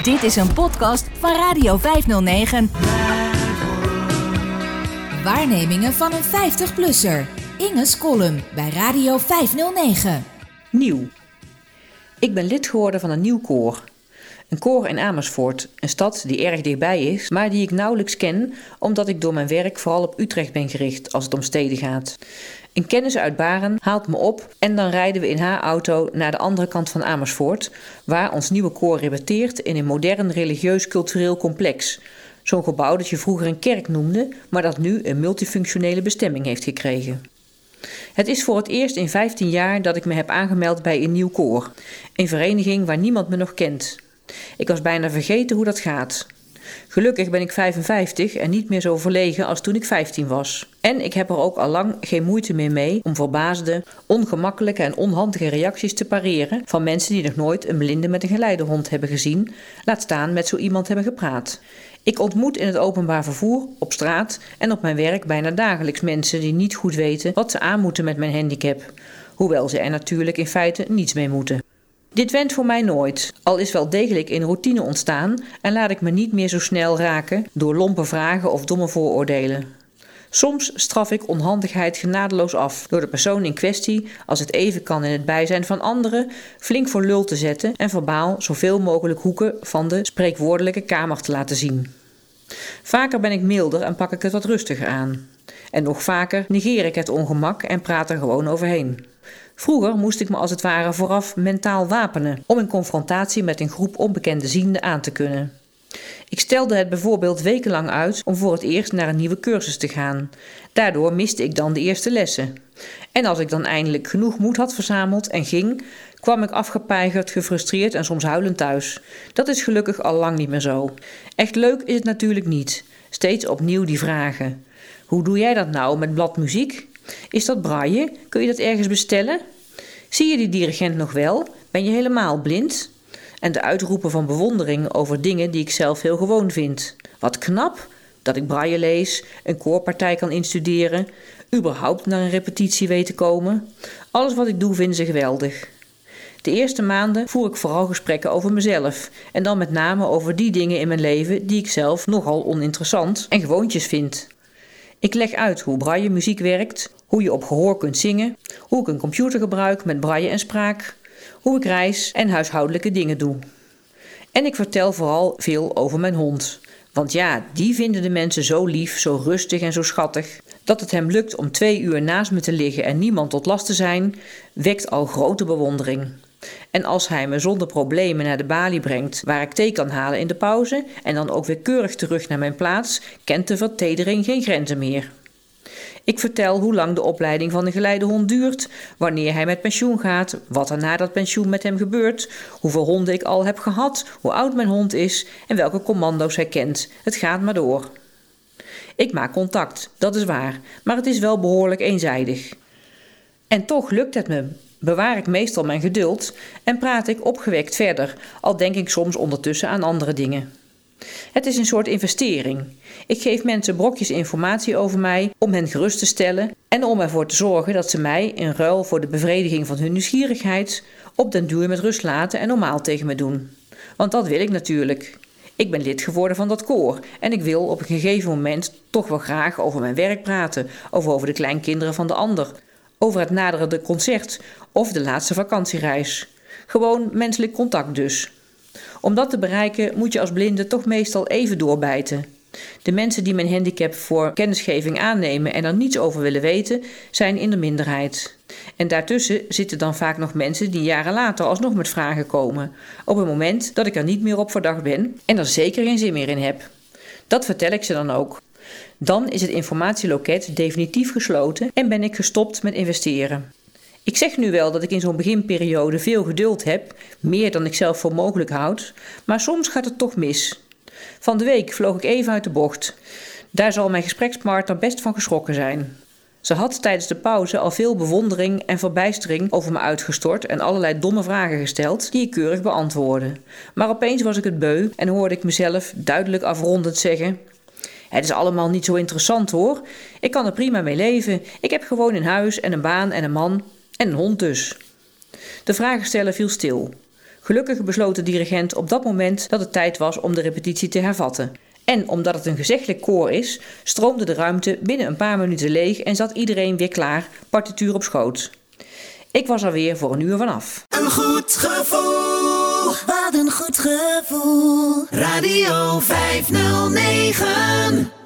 Dit is een podcast van Radio 509. Waarnemingen van een 50-plusser. Inge's column bij Radio 509. Nieuw. Ik ben lid geworden van een nieuw koor. Een koor in Amersfoort, een stad die erg dichtbij is, maar die ik nauwelijks ken omdat ik door mijn werk vooral op Utrecht ben gericht als het om steden gaat. Een kennis uit Baren haalt me op en dan rijden we in haar auto naar de andere kant van Amersfoort, waar ons nieuwe koor repeteert in een modern religieus-cultureel complex. Zo'n gebouw dat je vroeger een kerk noemde, maar dat nu een multifunctionele bestemming heeft gekregen. Het is voor het eerst in 15 jaar dat ik me heb aangemeld bij een nieuw koor. Een vereniging waar niemand me nog kent. Ik was bijna vergeten hoe dat gaat. Gelukkig ben ik 55 en niet meer zo verlegen als toen ik 15 was. En ik heb er ook al lang geen moeite meer mee om verbaasde, ongemakkelijke en onhandige reacties te pareren van mensen die nog nooit een blinde met een geleidehond hebben gezien, laat staan met zo iemand hebben gepraat. Ik ontmoet in het openbaar vervoer, op straat en op mijn werk bijna dagelijks mensen die niet goed weten wat ze aan moeten met mijn handicap, hoewel ze er natuurlijk in feite niets mee moeten. Dit went voor mij nooit, al is wel degelijk in routine ontstaan en laat ik me niet meer zo snel raken door lompe vragen of domme vooroordelen. Soms straf ik onhandigheid genadeloos af door de persoon in kwestie, als het even kan in het bijzijn van anderen, flink voor lul te zetten en verbaal zoveel mogelijk hoeken van de spreekwoordelijke kamer te laten zien. Vaker ben ik milder en pak ik het wat rustiger aan. En nog vaker negeer ik het ongemak en praat er gewoon overheen. Vroeger moest ik me als het ware vooraf mentaal wapenen om in confrontatie met een groep onbekende zienden aan te kunnen. Ik stelde het bijvoorbeeld wekenlang uit om voor het eerst naar een nieuwe cursus te gaan. Daardoor miste ik dan de eerste lessen. En als ik dan eindelijk genoeg moed had verzameld en ging, kwam ik afgepeigerd, gefrustreerd en soms huilend thuis. Dat is gelukkig al lang niet meer zo. Echt leuk is het natuurlijk niet. Steeds opnieuw die vragen. Hoe doe jij dat nou met bladmuziek? Is dat braille? Kun je dat ergens bestellen? Zie je die dirigent nog wel? Ben je helemaal blind? En de uitroepen van bewondering over dingen die ik zelf heel gewoon vind. Wat knap dat ik braille lees, een koorpartij kan instuderen, überhaupt naar een repetitie weet te komen. Alles wat ik doe vinden ze geweldig. De eerste maanden voer ik vooral gesprekken over mezelf en dan met name over die dingen in mijn leven die ik zelf nogal oninteressant en gewoontjes vind. Ik leg uit hoe braille muziek werkt, hoe je op gehoor kunt zingen, hoe ik een computer gebruik met braille en spraak, hoe ik reis en huishoudelijke dingen doe. En ik vertel vooral veel over mijn hond. Want ja, die vinden de mensen zo lief, zo rustig en zo schattig. Dat het hem lukt om twee uur naast me te liggen en niemand tot last te zijn, wekt al grote bewondering. En als hij me zonder problemen naar de balie brengt, waar ik thee kan halen in de pauze en dan ook weer keurig terug naar mijn plaats, kent de vertedering geen grenzen meer. Ik vertel hoe lang de opleiding van een geleidehond duurt, wanneer hij met pensioen gaat, wat er na dat pensioen met hem gebeurt, hoeveel honden ik al heb gehad, hoe oud mijn hond is en welke commando's hij kent. Het gaat maar door. Ik maak contact, dat is waar, maar het is wel behoorlijk eenzijdig. En toch lukt het me. Bewaar ik meestal mijn geduld en praat ik opgewekt verder, al denk ik soms ondertussen aan andere dingen. Het is een soort investering. Ik geef mensen brokjes informatie over mij om hen gerust te stellen en om ervoor te zorgen dat ze mij, in ruil voor de bevrediging van hun nieuwsgierigheid, op den duur met rust laten en normaal tegen me doen. Want dat wil ik natuurlijk. Ik ben lid geworden van dat koor en ik wil op een gegeven moment toch wel graag over mijn werk praten of over de kleinkinderen van de ander, over het naderende concert of de laatste vakantiereis. Gewoon menselijk contact dus. Om dat te bereiken moet je als blinde toch meestal even doorbijten. De mensen die mijn handicap voor kennisgeving aannemen en er niets over willen weten, zijn in de minderheid. En daartussen zitten dan vaak nog mensen die jaren later alsnog met vragen komen, op het moment dat ik er niet meer op verdacht ben en er zeker geen zin meer in heb. Dat vertel ik ze dan ook. Dan is het informatieloket definitief gesloten en ben ik gestopt met investeren. Ik zeg nu wel dat ik in zo'n beginperiode veel geduld heb, meer dan ik zelf voor mogelijk houd, maar soms gaat het toch mis. Van de week vloog ik even uit de bocht. Daar zal mijn gesprekspartner best van geschrokken zijn. Ze had tijdens de pauze al veel bewondering en verbijstering over me uitgestort en allerlei domme vragen gesteld die ik keurig beantwoordde. Maar opeens was ik het beu en hoorde ik mezelf duidelijk afrondend zeggen: Het is allemaal niet zo interessant hoor. Ik kan er prima mee leven. Ik heb gewoon een huis en een baan en een man en een hond dus. De vragensteller viel stil. Gelukkig besloot de dirigent op dat moment dat het tijd was om de repetitie te hervatten. En omdat het een gezeggelijk koor is, stroomde de ruimte binnen een paar minuten leeg en zat iedereen weer klaar, partituur op schoot. Ik was er weer voor een uur vanaf. Een goed gevoel, een goed gevoel. Radio 509.